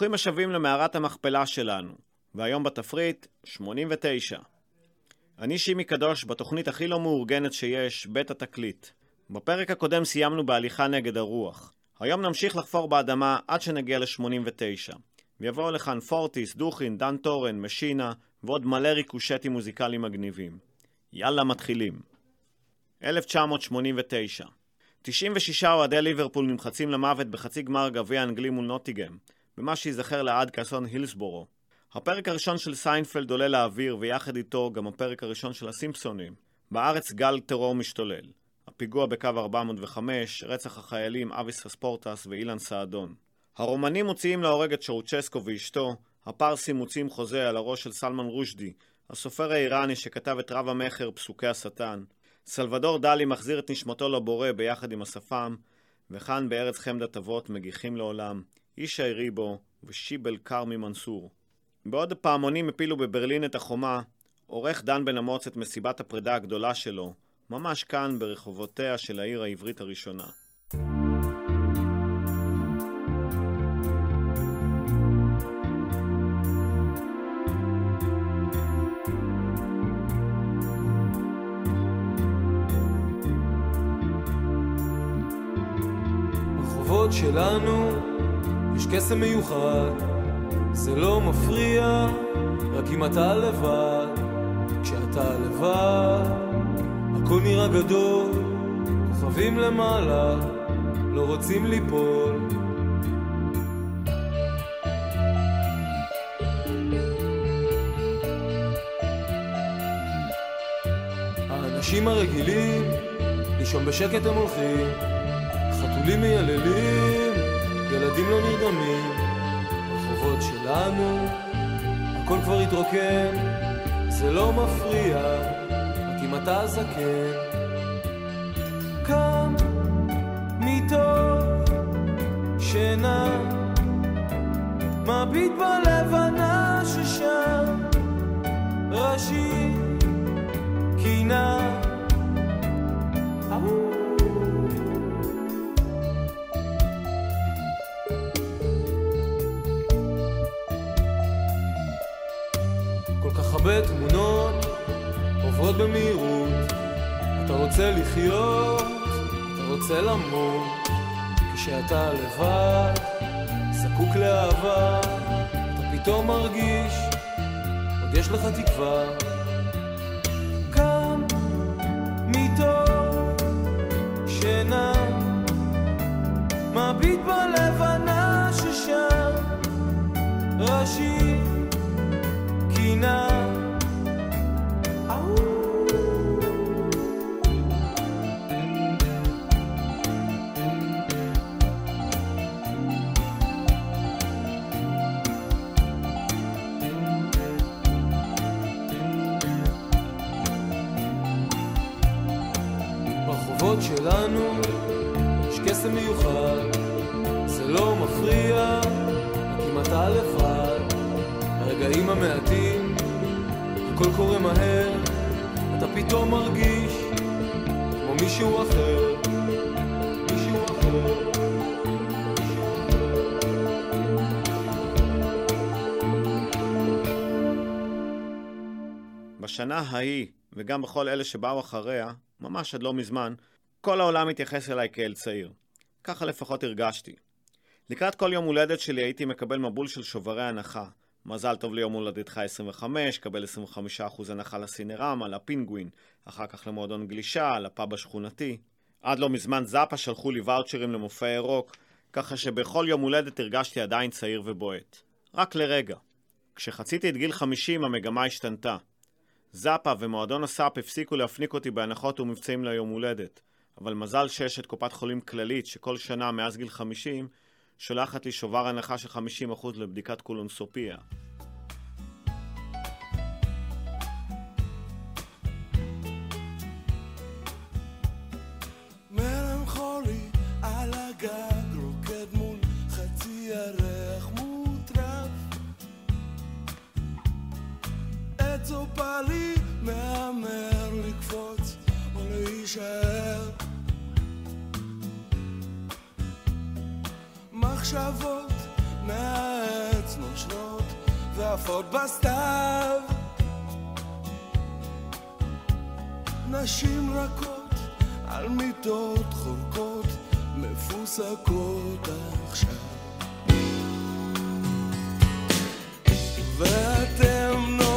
ברוכים השבים למערת המכפלה שלנו, והיום בתפריט 89. אני שימי קדוש בתוכנית הכי לא מאורגנת שיש, בית התקליט. בפרק הקודם סיימנו בהליכה נגד הרוח. היום נמשיך לחפור באדמה עד שנגיע ל-89. ויבואו לכאן פורטיס, דוכין, דן טורן, משינה ועוד מלא ריקושטים מוזיקליים מגניבים. יאללה, מתחילים. 1989 96 אוהדי ליברפול נמחצים למוות בחצי גמר גביע אנגלי מול נוטינגהם, במה שייזכר לעד כאסון הילסבורו. הפרק הראשון של סיינפלד עולה לאוויר, ויחד איתו גם הפרק הראשון של הסימפסונים. בארץ גל טרור משתולל. הפיגוע בקו 405, רצח החיילים אבי ספורטס ואילן סעדון. הרומנים מוציאים להורג את צ'אושסקו ואשתו, הפרסים מוציאים חוזה על הראש של סלמן רושדי, הסופר האיראני שכתב את רב המכר פסוקי השטן. סלבדור דלי מחזיר את נשמתו לבורא ביחד עם השפם, וכאן בארץ חמדת אבות מגיחים לעולם, אישי ריבו ושיבל כרמי מנסור. בעוד הפעמונים הפילו בברלין את החומה, עורך דן בן אמוץ את מסיבת הפרידה הגדולה שלו, ממש כאן ברחובותיה של העיר העברית הראשונה. שלנו קסם מיוחד, זה לא מפריע, רק אם אתה לבד. כשאתה לבד, הכל נראה גדול, כוכבים למעלה, לא רוצים ליפול. האנשים הרגילים, לישון בשקט הם הולכים, חתולים מייללים, ילדים לא נרדמים, ברחובות שלנו, הכל כבר התרוקן, זה לא מפריע, רק אם אתה זקן. קם מתוך שינה, מביט בלבנה ששם, ראשי רוצה למות. כשאתה לבד, זקוק לאהבה, אתה פתאום מרגיש, עוד יש לך תקווה. קם מתוך שינה, מביט בלבנה ששם, ראשי קינה. פתאום מרגיש כמו מישהו אחר. מישהו אחר. בשנה ההיא, וגם בכל אלה שבאו אחריה, ממש עד לא מזמן, כל העולם התייחס אליי כאל צעיר. ככה לפחות הרגשתי. לקראת כל יום הולדת שלי הייתי מקבל מבול של שוברי הנחה. מזל טוב ליום הולדתך 25, קבל 25% הנחה לסינרמה, לפינגווין, אחר כך למועדון גלישה, לפאב השכונתי. עד לא מזמן זאפה שלחו לי ואוצ'רים למופעי רוק, ככה שבכל יום הולדת הרגשתי עדיין צעיר ובועט. רק לרגע. כשחציתי את גיל 50 המגמה השתנתה. זאפה ומועדון הסאפ הפסיקו להפניק אותי בהנחות ומבצעים ליום הולדת, אבל מזל שיש את קופת חולים כללית שכל שנה מאז גיל 50 שולחת לי שובר הנחה של 50% לבדיקת קולונסופיה. להישאר מחשבות מהעץ ועפות בסתיו. נשים רכות על מיטות חורקות מפוסקות עכשיו. ואתם נועצים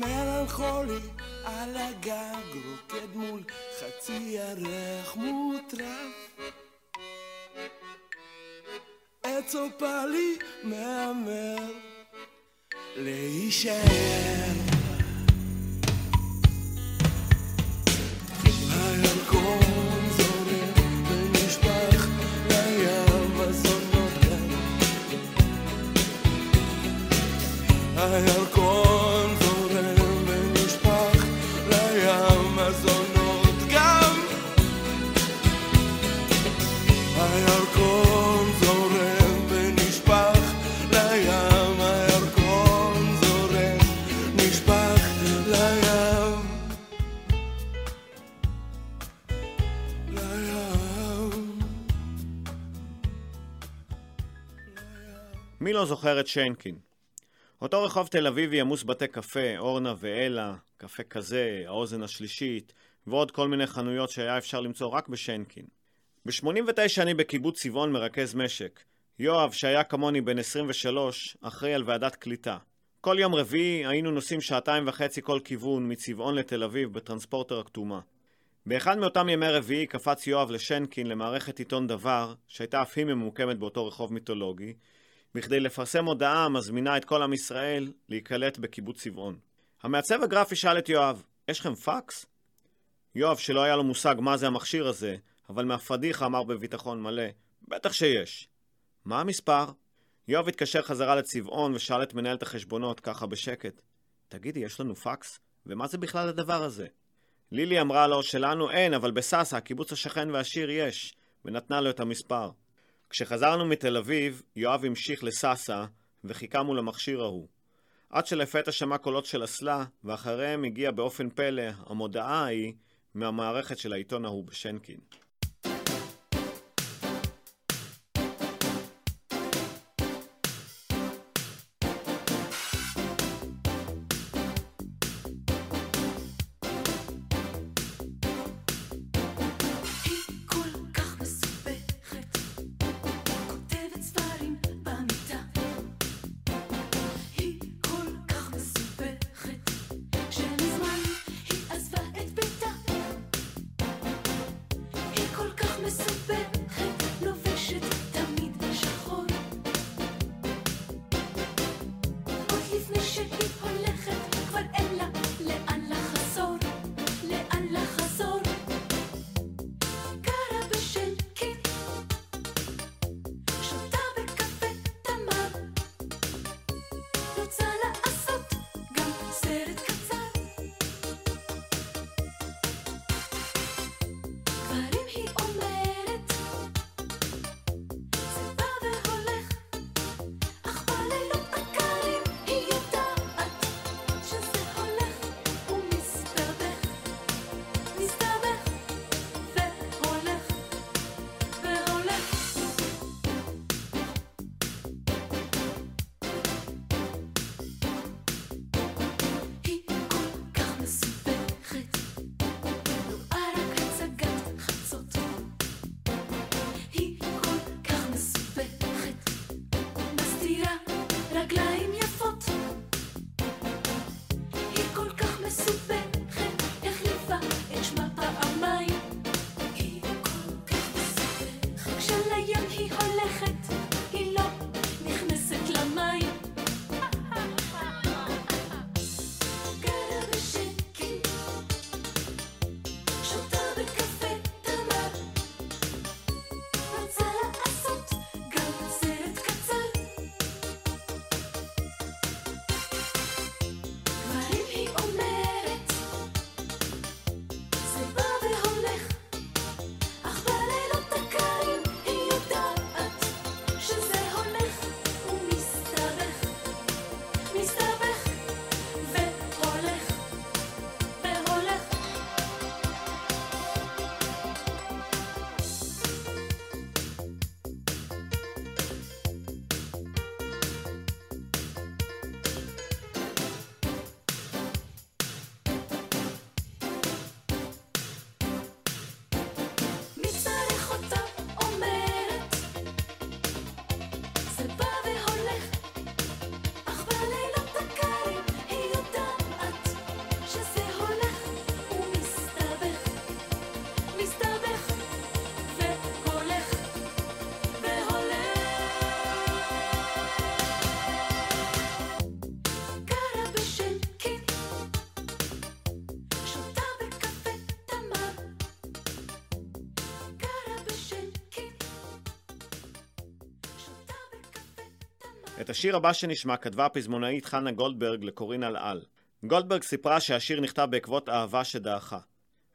מלנכולי על הגג רוקד מול חצי ירח מוטרף. עץ אופלי מהמר להישאר זוכר את שיינקין? אותו רחוב תל אביבי עמוס בתי קפה, אורנה ואלה, קפה כזה, האוזן השלישית, ועוד כל מיני חנויות שהיה אפשר למצוא רק בשיינקין. ב-89 אני בקיבוץ צבעון מרכז משק. יואב, שהיה כמוני בן 23, אחראי על ועדת קליטה. כל יום רביעי היינו נוסעים שעתיים וחצי כל כיוון מצבעון לתל אביב בטרנספורטר הכתומה. באחד מאותם ימי רביעי קפץ יואב לשנקין למערכת עיתון דבר, שהייתה אף היא ממוקמת באותו רחוב מיתולוגי, בכדי לפרסם הודעה המזמינה את כל עם ישראל להיקלט בקיבוץ צבעון. המעצב הגרפי שאל את יואב, יש לכם פקס? יואב, שלא היה לו מושג מה זה המכשיר הזה, אבל מהפדיחה אמר בביטחון מלא, בטח שיש. מה המספר? יואב התקשר חזרה לצבעון ושאל את מנהלת החשבונות ככה בשקט, תגידי, יש לנו פקס? ומה זה בכלל הדבר הזה? לילי אמרה לו שלנו אין, אבל בסאסא, הקיבוץ השכן והעשיר יש, ונתנה לו את המספר. כשחזרנו מתל אביב, יואב המשיך לסאסא וחיכה מול המכשיר ההוא. עד שלפתע שמע קולות של אסלה, ואחריהם הגיעה באופן פלא המודעה ההיא מהמערכת של העיתון ההוא בשנקין. השיר הבא שנשמע כתבה הפזמונאית חנה גולדברג לקורין אלעל. גולדברג סיפרה שהשיר נכתב בעקבות אהבה שדעכה.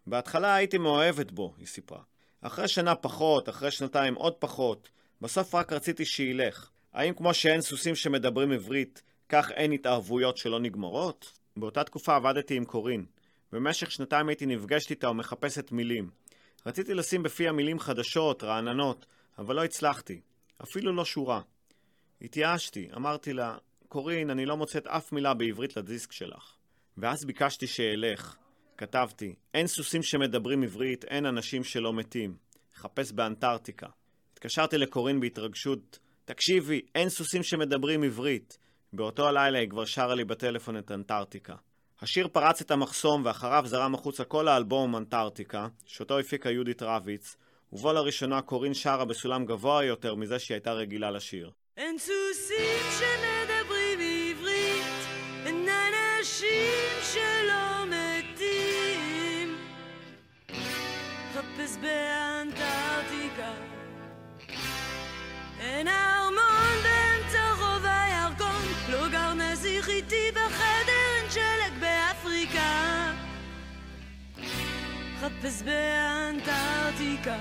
בהתחלה הייתי מאוהבת בו, היא סיפרה. אחרי שנה פחות, אחרי שנתיים עוד פחות, בסוף רק רציתי שילך. האם כמו שאין סוסים שמדברים עברית, כך אין התערבויות שלא נגמרות? באותה תקופה עבדתי עם קורין. במשך שנתיים הייתי נפגשת איתה ומחפשת מילים. רציתי לשים בפיה מילים חדשות, רעננות, אבל לא הצלחתי. אפילו לא שורה. התייאשתי, אמרתי לה, קורין, אני לא מוצאת אף מילה בעברית לדיסק שלך. ואז ביקשתי שאלך. כתבתי, אין סוסים שמדברים עברית, אין אנשים שלא מתים. חפש באנטארקטיקה. התקשרתי לקורין בהתרגשות, תקשיבי, אין סוסים שמדברים עברית. באותו הלילה היא כבר שרה לי בטלפון את אנטארקטיקה. השיר פרץ את המחסום ואחריו זרם החוצה כל האלבום אנטארקטיקה, שאותו הפיקה יהודית רביץ, ובו לראשונה קורין שרה בסולם גבוה יותר מזה שהיא הייתה רגילה לשיר. אין סוסים שמדברים עברית, אין אנשים שלא מתים. חפש באנטארקטיקה, אין ארמון באמצע רוב הירקון, לא גר נסיך איתי בחדר, אין שלג באפריקה. חפש באנטארקטיקה.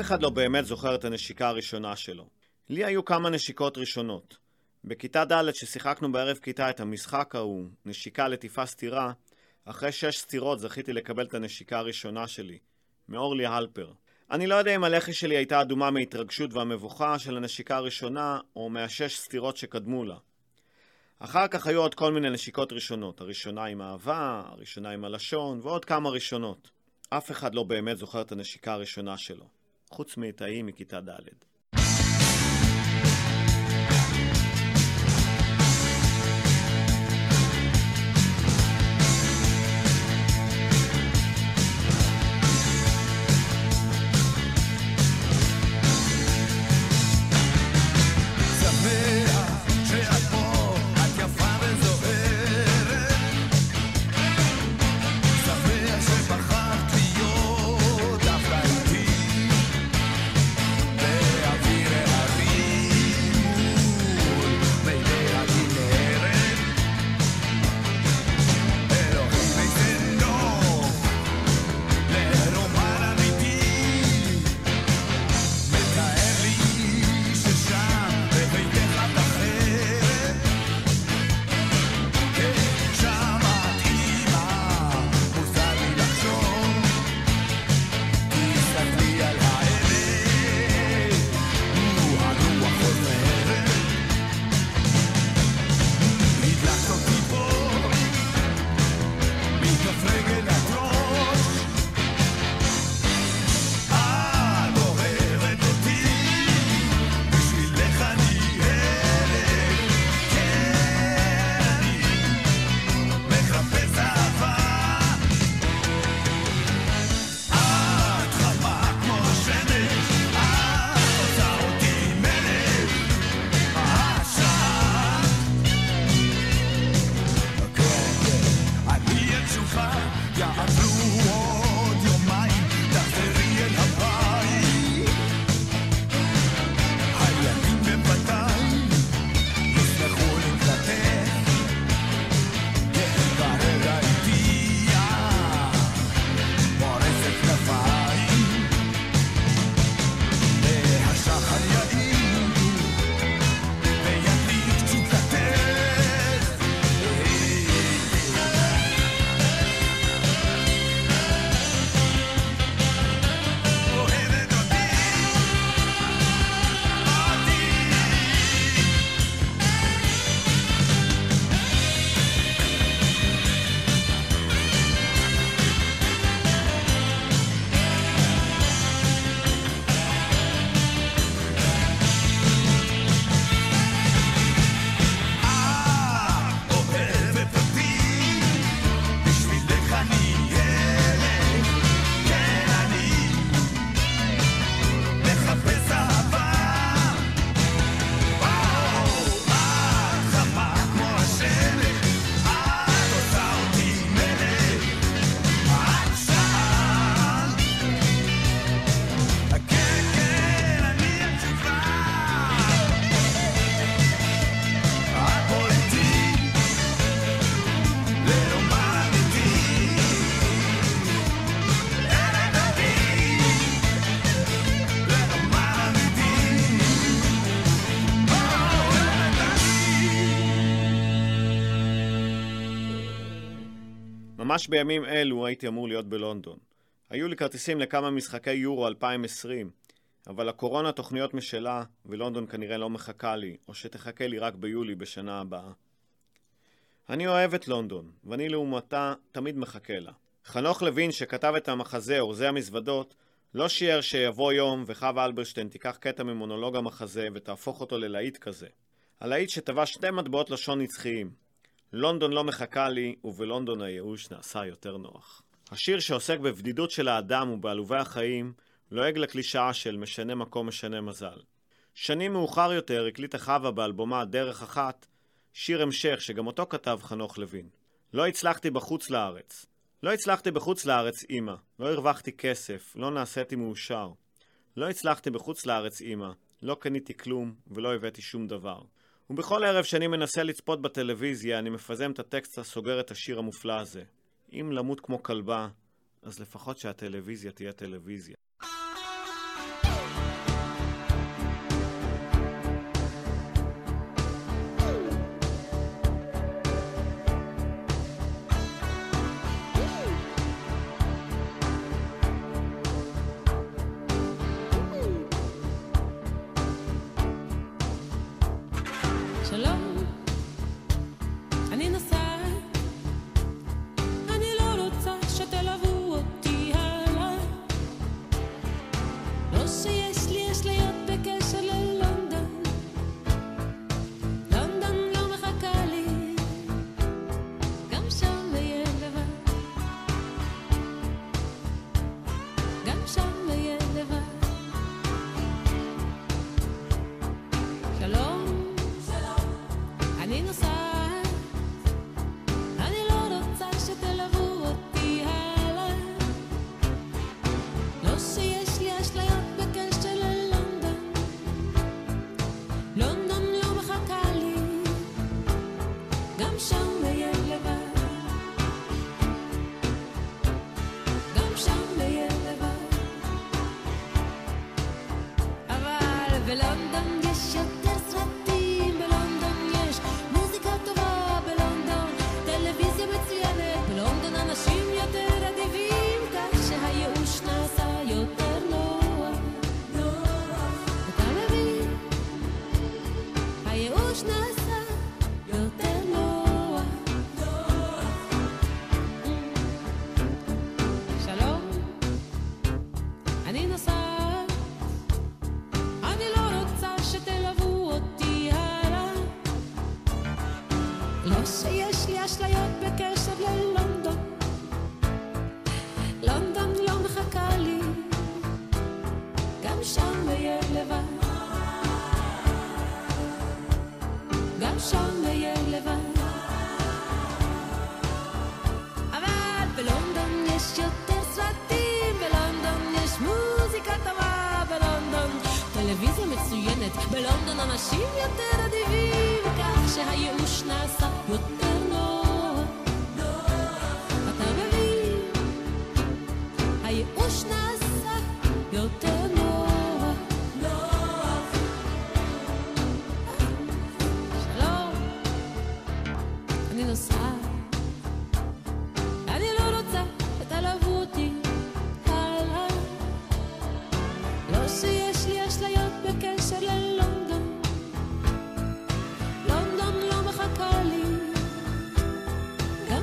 אחד לא באמת זוכר את הנשיקה הראשונה שלו. לי היו כמה נשיקות ראשונות. בכיתה ד' ששיחקנו בערב כיתה את המשחק ההוא, נשיקה לטיפה סטירה, אחרי שש סטירות זכיתי לקבל את הנשיקה הראשונה שלי, מאורלי הלפר. אני לא יודע אם הלחי שלי הייתה אדומה מהתרגשות והמבוכה של הנשיקה הראשונה, או מהשש סטירות שקדמו לה. אחר כך היו עוד כל מיני נשיקות ראשונות, הראשונה עם אהבה, הראשונה עם הלשון, ועוד כמה ראשונות. אף אחד לא באמת זוכר את הנשיקה הראשונה שלו, חוץ ההיא מכיתה ד'. ממש בימים אלו הייתי אמור להיות בלונדון. היו לי כרטיסים לכמה משחקי יורו 2020, אבל הקורונה תוכניות משלה, ולונדון כנראה לא מחכה לי, או שתחכה לי רק ביולי בשנה הבאה. אני אוהב את לונדון, ואני לעומתה תמיד מחכה לה. חנוך לוין, שכתב את המחזה אורזי המזוודות, לא שיער שיבוא יום וחווה אלברשטיין תיקח קטע ממונולוג המחזה ותהפוך אותו ללהיט כזה. הלהיט שטבע שתי מטבעות לשון נצחיים. לונדון לא מחכה לי, ובלונדון הייאוש נעשה יותר נוח. השיר שעוסק בבדידות של האדם ובעלובי החיים, לועג לקלישאה של משנה מקום משנה מזל. שנים מאוחר יותר הקליטה חווה באלבומה "דרך אחת" שיר המשך שגם אותו כתב חנוך לוין. לא הצלחתי בחוץ לארץ. לא הצלחתי בחוץ לארץ, אמא. לא הרווחתי כסף, לא נעשיתי מאושר. לא הצלחתי בחוץ לארץ, אמא. לא קניתי כלום ולא הבאתי שום דבר. ובכל ערב שאני מנסה לצפות בטלוויזיה, אני מפזם את הטקסט הסוגר את השיר המופלא הזה. אם למות כמו כלבה, אז לפחות שהטלוויזיה תהיה טלוויזיה.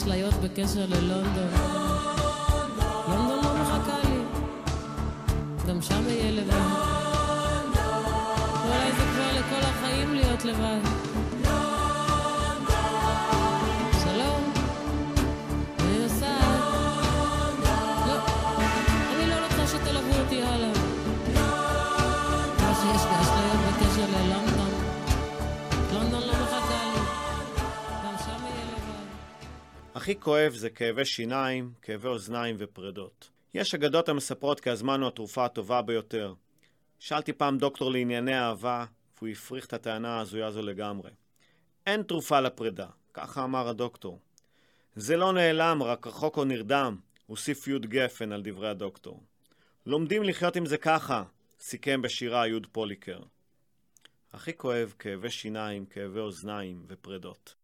Slayer Orchestra de London. כואב זה כאבי שיניים, כאבי אוזניים ופרדות. יש אגדות המספרות כי הזמן הוא התרופה הטובה ביותר. שאלתי פעם דוקטור לענייני אהבה, והוא הפריך את הטענה ההזויה הזו לגמרי. אין תרופה לפרידה, ככה אמר הדוקטור. זה לא נעלם, רק רחוק או נרדם, הוסיף יוד גפן על דברי הדוקטור. לומדים לחיות עם זה ככה, סיכם בשירה יוד פוליקר. הכי כואב כאבי שיניים, כאבי אוזניים ופרדות.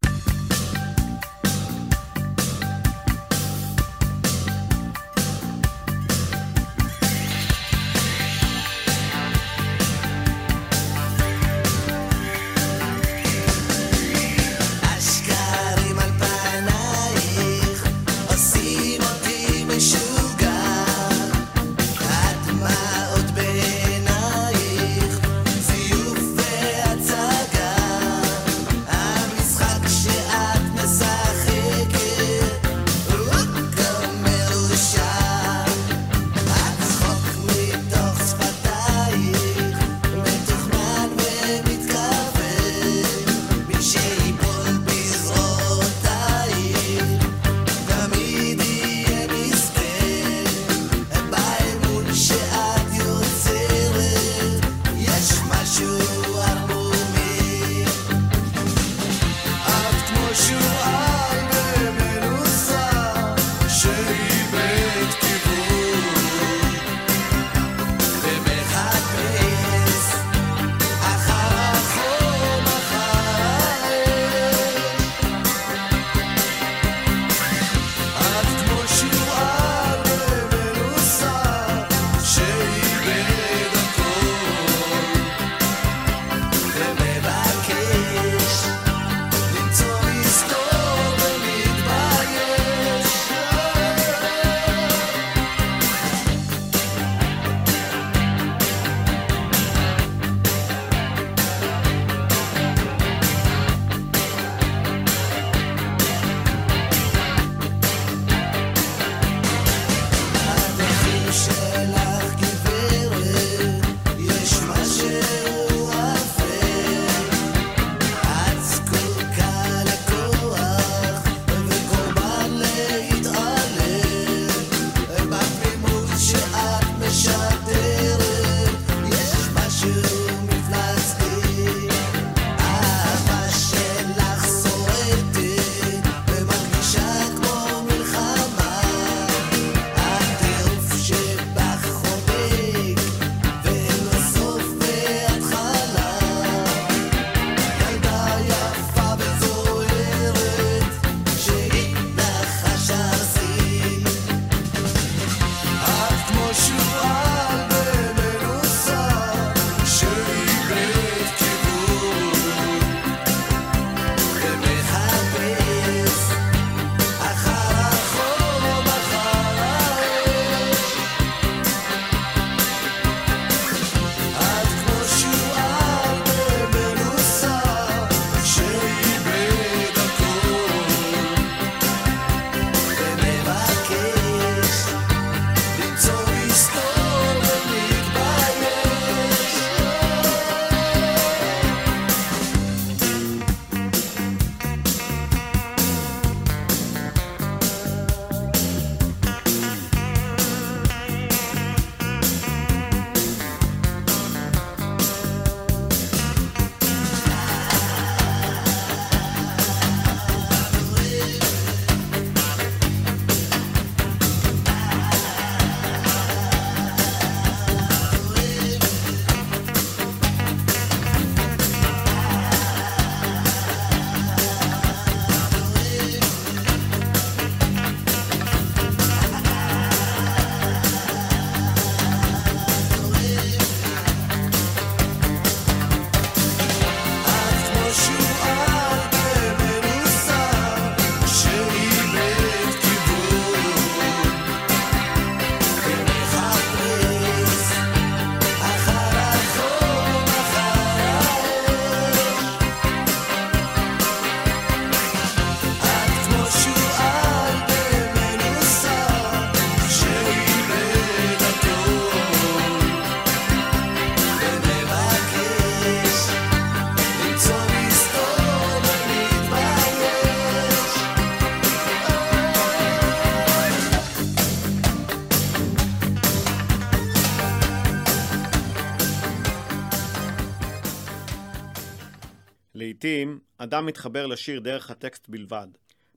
לעתים, אדם מתחבר לשיר דרך הטקסט בלבד.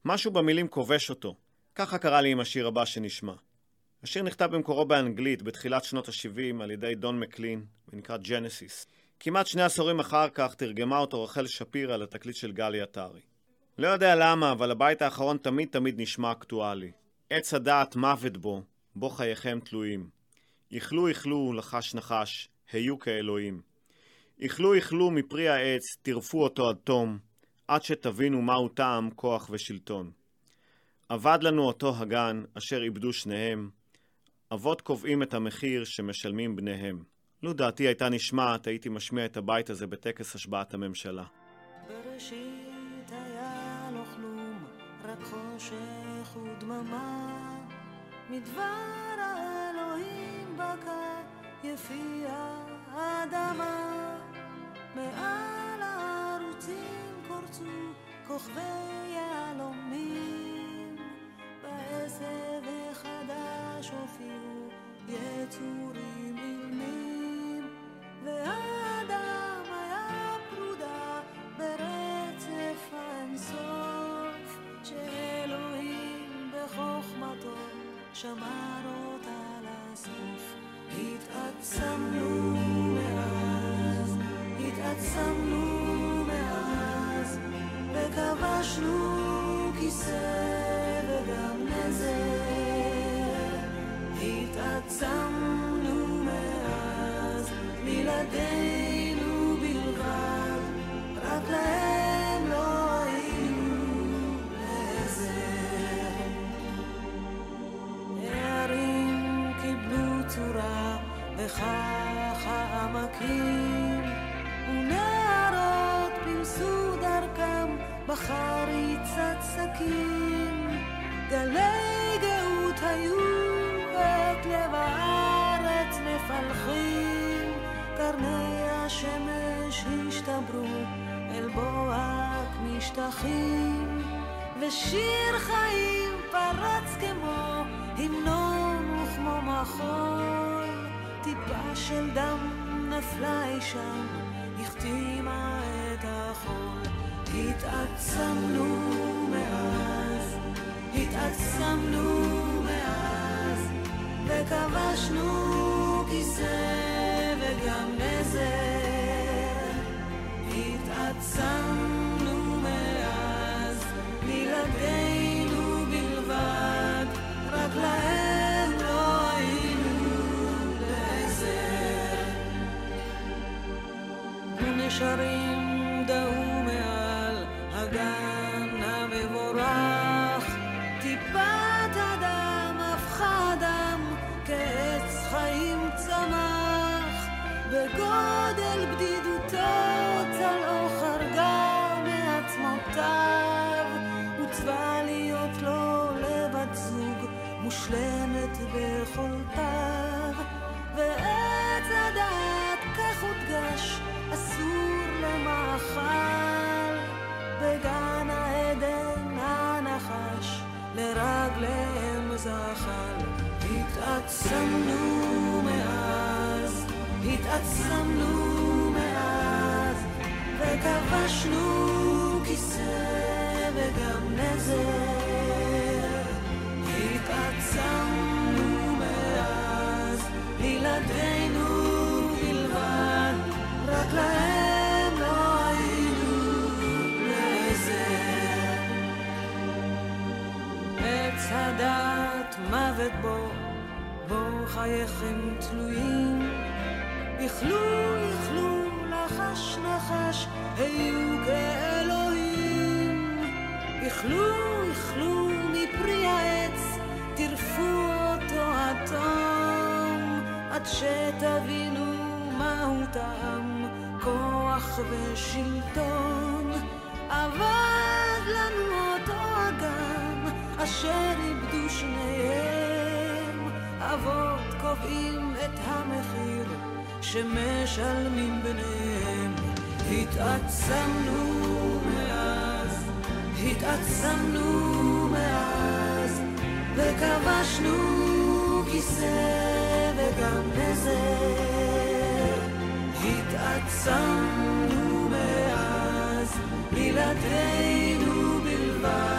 משהו במילים כובש אותו. ככה קרה לי עם השיר הבא שנשמע. השיר נכתב במקורו באנגלית בתחילת שנות ה-70 על ידי דון מקלין, ונקרא ג'נסיס. כמעט שני עשורים אחר כך תרגמה אותו רחל שפירא לתקליט של גלי עטרי. לא יודע למה, אבל הבית האחרון תמיד תמיד נשמע אקטואלי. עץ הדעת מוות בו, בו חייכם תלויים. איכלו איכלו, לחש נחש, היו כאלוהים. איכלו איכלו מפרי העץ, טירפו אותו עד תום, עד שתבינו מהו טעם, כוח ושלטון. אבד לנו אותו הגן, אשר איבדו שניהם. אבות קובעים את המחיר שמשלמים בניהם. לו דעתי הייתה נשמעת, הייתי משמיע את הבית הזה בטקס השבעת הממשלה. בראשית היה כלום, רק חושך ודממה. מדבר האלוהים בקע יפי האדמה. מעל הערוצים קורצו כוכבי יהלומים. בעשב החדש הופיעו יצורים אילמים. והאדם היה פרודה ברצף האינסוף, שאלוהים בחוכמתו שמר אותה לסוף. התעצמנו התעצמנו מאז, בלעדינו משטחים, ושיר חיים פרץ כמו המנון וכמו מחול, טיפה של דם נפלה אי שם, החתימה את החול. התעצמנו מאז, התעצמנו מאז, וכבשנו כיסא וגם נזר. התעצמנו shall הנחש לרגליהם זחל. התעצמנו מאז, התעצמנו מאז, וכבשנו כיסא וגם נזר. התעצמנו מאז, בלעדינו בלבד, רק להם עץ הדעת מוות בו, בו חייכם תלויים. איכלו, איכלו, לחש נחש, היו כאלוהים. איכלו, איכלו מפרי העץ, טירפו אותו עד תום, עד שתבינו מהו טעם, כוח ושלטון. אבד לנו אשר איבדו שניהם. אבות קובעים את המחיר שמשלמים ביניהם. התעצמנו מאז, התעצמנו מאז, וכבשנו כיסא וגם נזר. התעצמנו מאז, בלעדינו בלבד,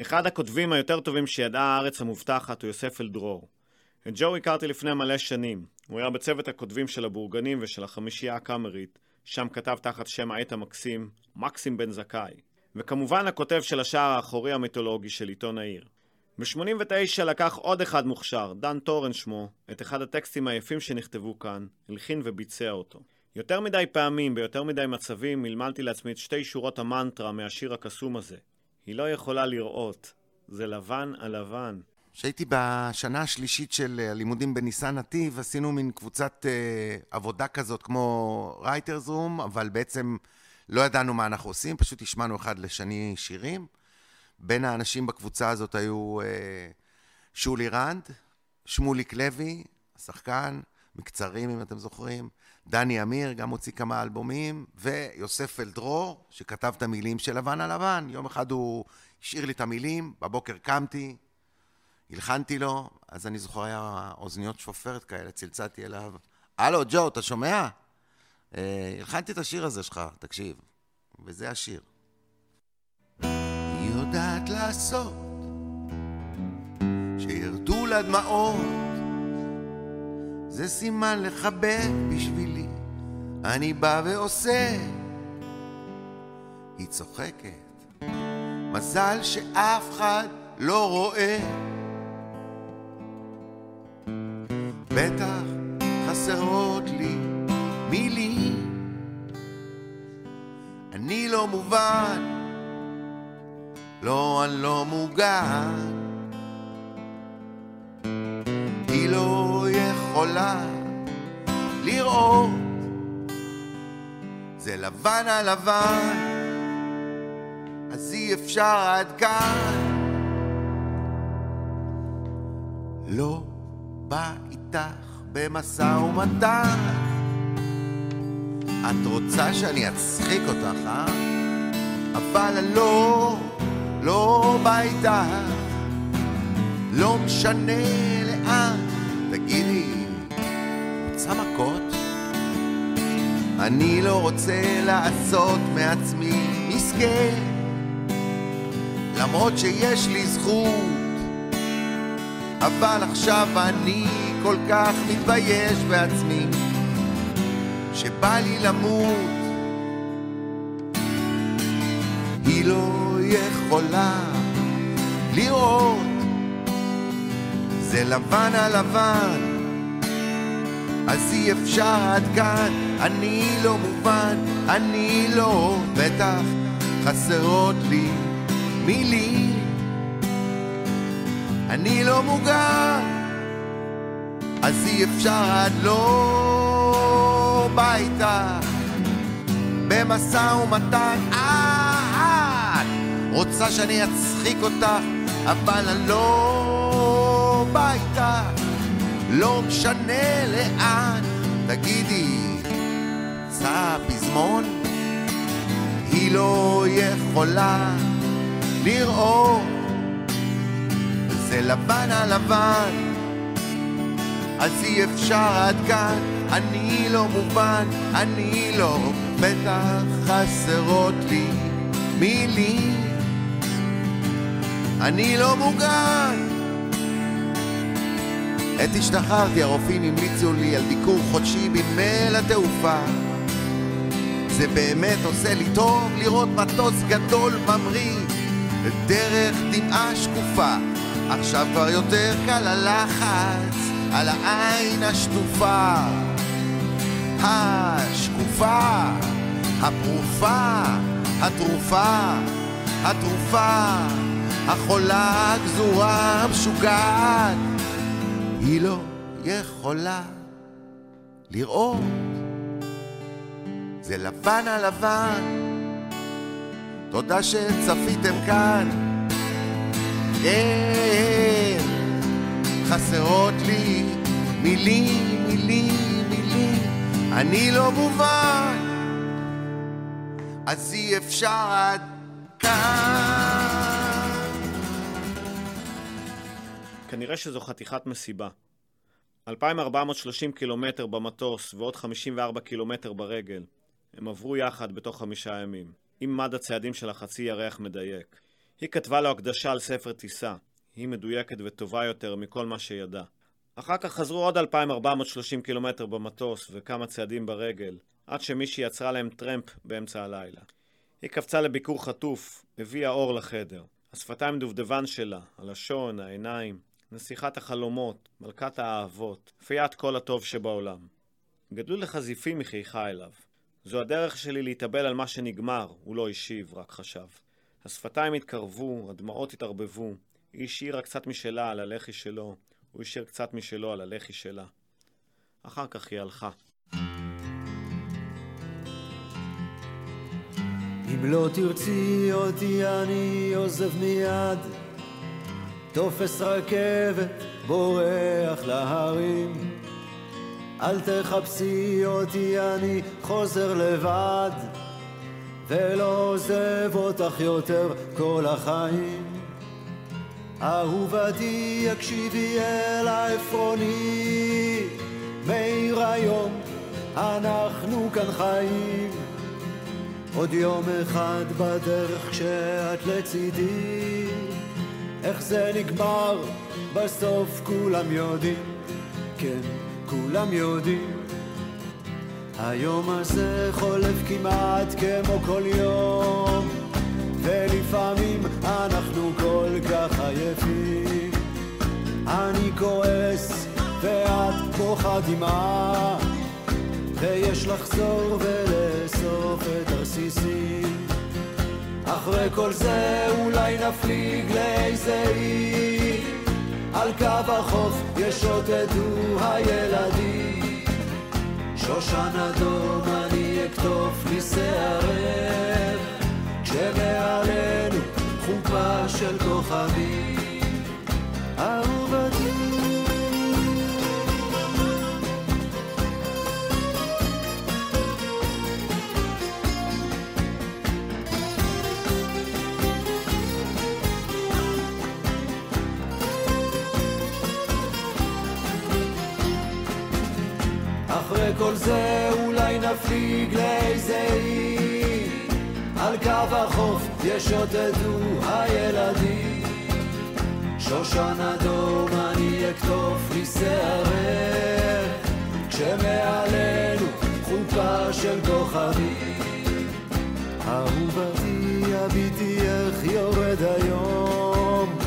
אחד הכותבים היותר טובים שידעה הארץ המובטחת הוא יוסף אלדרור. את ג'ו הכרתי לפני מלא שנים. הוא היה בצוות הכותבים של הבורגנים ושל החמישייה הקאמרית, שם כתב תחת שם העט המקסים, מקסים בן זכאי. וכמובן הכותב של השער האחורי המיתולוגי של עיתון העיר. ב-89 לקח עוד אחד מוכשר, דן טורן שמו, את אחד הטקסטים היפים שנכתבו כאן, הלחין וביצע אותו. יותר מדי פעמים, ביותר מדי מצבים, מלמלתי לעצמי את שתי שורות המנטרה מהשיר הקסום הזה. היא לא יכולה לראות, זה לבן על לבן. כשהייתי בשנה השלישית של אה, הלימודים בניסן נתיב, עשינו מין קבוצת אה, עבודה כזאת כמו writers room, אבל בעצם לא ידענו מה אנחנו עושים, פשוט השמענו אחד לשני שירים. בין האנשים בקבוצה הזאת היו אה, שולי רנד, שמוליק לוי, השחקן, מקצרים אם אתם זוכרים, דני אמיר, גם הוציא כמה אלבומים, ויוסף אלדרור, שכתב את המילים של לבן על לבן. יום אחד הוא השאיר לי את המילים, בבוקר קמתי, הלחנתי לו, אז אני זוכר היה אוזניות שופרת כאלה, צלצלתי אליו, הלו, ג'ו, אתה שומע? אה, הלחנתי את השיר הזה שלך, תקשיב. וזה השיר. היא יודעת לעשות שירדו לה דמעות זה סימן לכבד בשבילי. אני בא ועושה. היא צוחקת. מזל שאף אחד לא רואה. בטח חסרות לי מילים. אני לא מובן. לא, אני לא מוגן. היא לא יכולה לראות, זה לבן על לבן, אז אי אפשר עד כאן. לא בא איתך במשא ומתן. את רוצה שאני אצחיק אותך, אה? אבל לא, לא בא איתך, לא משנה לאן, תגידי, רוצה מכות? אני לא רוצה לעשות מעצמי מסכן, למרות שיש לי זכות, אבל עכשיו אני כל כך מתבייש בעצמי, שבא לי למות. היא לא יכולה לראות זה לבן על לבן אז אי אפשר עד כאן. אני לא מובן אני לא בטח חסרות לי מילים. אני לא מוגן אז אי אפשר עד לא ביתה. במשא ומתן רוצה שאני אצחיק אותך אבל אני לא בא איתך לא משנה לאן תגידי צע פזמון היא לא יכולה לראות זה לבן על לבן אז אי אפשר עד כאן, אני לא מובן, אני לא, בטח חסרות לי מילים. אני לא מוגן. עת השתחררתי, הרופאים המליצו לי על ביקור חודשי בנמל התעופה. זה באמת עושה לי טוב לראות מטוס גדול ממריא דרך דמעה שקופה. עכשיו כבר יותר קל הלחץ על העין השטופה. השקופה, הפרופה, התרופה, התרופה, החולה הגזורה המשוגעת. היא לא יכולה לראות. זה לבן על לבן, תודה שצפיתם כאן. כן, חסרות לי מילים, מילים, מילים, אני לא מובן, אז אי אפשר עד כאן. כנראה שזו חתיכת מסיבה. 2,430 קילומטר במטוס ועוד 54 קילומטר ברגל. הם עברו יחד בתוך חמישה ימים. עם מד הצעדים של החצי ירח מדייק. היא כתבה לו הקדשה על ספר טיסה. היא מדויקת וטובה יותר מכל מה שידע. אחר כך חזרו עוד 2,430 קילומטר במטוס וכמה צעדים ברגל, עד שמישהי יצרה להם טרמפ באמצע הלילה. היא קפצה לביקור חטוף, הביאה אור לחדר. השפתיים דובדבן שלה, הלשון, העיניים, נסיכת החלומות, מלכת האהבות, פיית כל הטוב שבעולם. גדלו לך זיפים מחייכה אליו. זו הדרך שלי להתאבל על מה שנגמר, הוא לא השיב, רק חשב. השפתיים התקרבו, הדמעות התערבבו. היא השאירה קצת משלה על הלחי שלו, הוא השאיר קצת משלו על הלחי שלה. אחר כך היא הלכה. אם לא תרצי אותי אני עוזב מיד, תופס רכבת, בורח להרים. אל תחפשי אותי, אני חוזר לבד, ולא עוזב אותך יותר כל החיים. אהובתי, הקשיבי אל העפרוני, מאיר היום, אנחנו כאן חיים. עוד יום אחד בדרך כשאת לצידי, איך זה נגמר, בסוף כולם יודעים, כן, כולם יודעים. היום הזה חולף כמעט כמו כל יום, ולפעמים אנחנו כל כך עייפים. אני כועס ואת בוכה דמעה, ויש לחזור ולאסוף את הרסיסים. אחרי כל זה אולי נפליג לאיזה אי, על קו החוף ישוטטו הילדים. שושן אדום אני אקטוף לי שערך, כשמעלינו חופה של כוכבים. כל זה אולי נפליג לאיזה אי על קו החוף ישוטטו הילדים. שושן אדום אני אקטוף לי שערך כשמעלינו חופה של כוכבים. אהובתי הביטי איך יורד היום.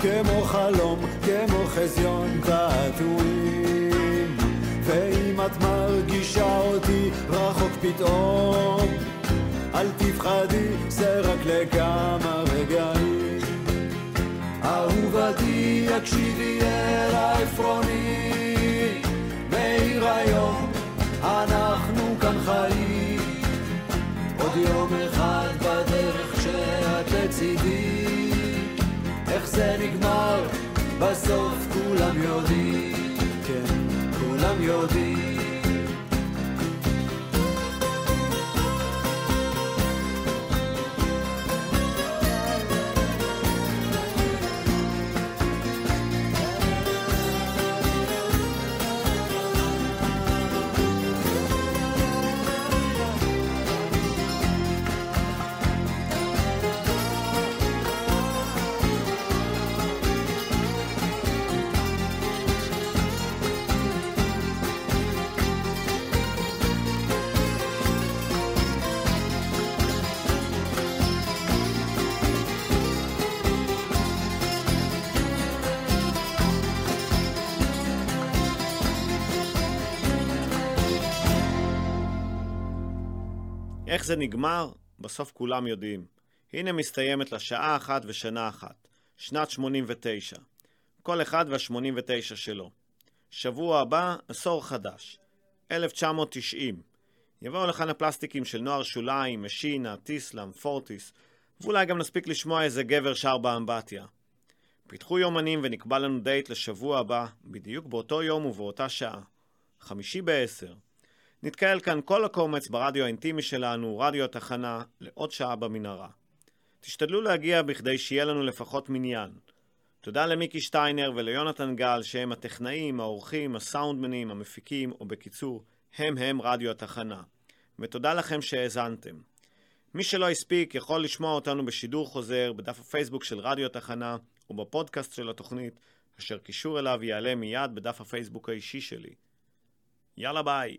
כמו חלום, כמו חזיון תעתועים את מרגישה אותי רחוק פתאום. אל תפחדי, זה רק לכמה רגעים. אהובתי, הקשיבי אל העפרוני. מאיר היום, אנחנו כאן חיים. עוד יום אחד בדרך כשאת לצידי. איך זה נגמר, בסוף כולם יודעים. כן, כולם יודעים איך זה נגמר? בסוף כולם יודעים. הנה מסתיימת לה שעה אחת ושנה אחת. שנת 89. כל אחד וה-89 שלו. שבוע הבא, עשור חדש. 1990. יבואו לכאן הפלסטיקים של נוער שוליים, משינה, טיסלאם, פורטיס, ואולי גם נספיק לשמוע איזה גבר שר באמבטיה. פיתחו יומנים ונקבע לנו דייט לשבוע הבא, בדיוק באותו יום ובאותה שעה. חמישי בעשר. נתקהל כאן כל הקומץ ברדיו האינטימי שלנו, רדיו התחנה, לעוד שעה במנהרה. תשתדלו להגיע בכדי שיהיה לנו לפחות מניין. תודה למיקי שטיינר וליונתן גל שהם הטכנאים, האורחים, הסאונדמנים, המפיקים, או בקיצור, הם הם רדיו התחנה. ותודה לכם שהאזנתם. מי שלא הספיק יכול לשמוע אותנו בשידור חוזר בדף הפייסבוק של רדיו התחנה או בפודקאסט של התוכנית, אשר קישור אליו יעלה מיד בדף הפייסבוק האישי שלי. יאללה ביי.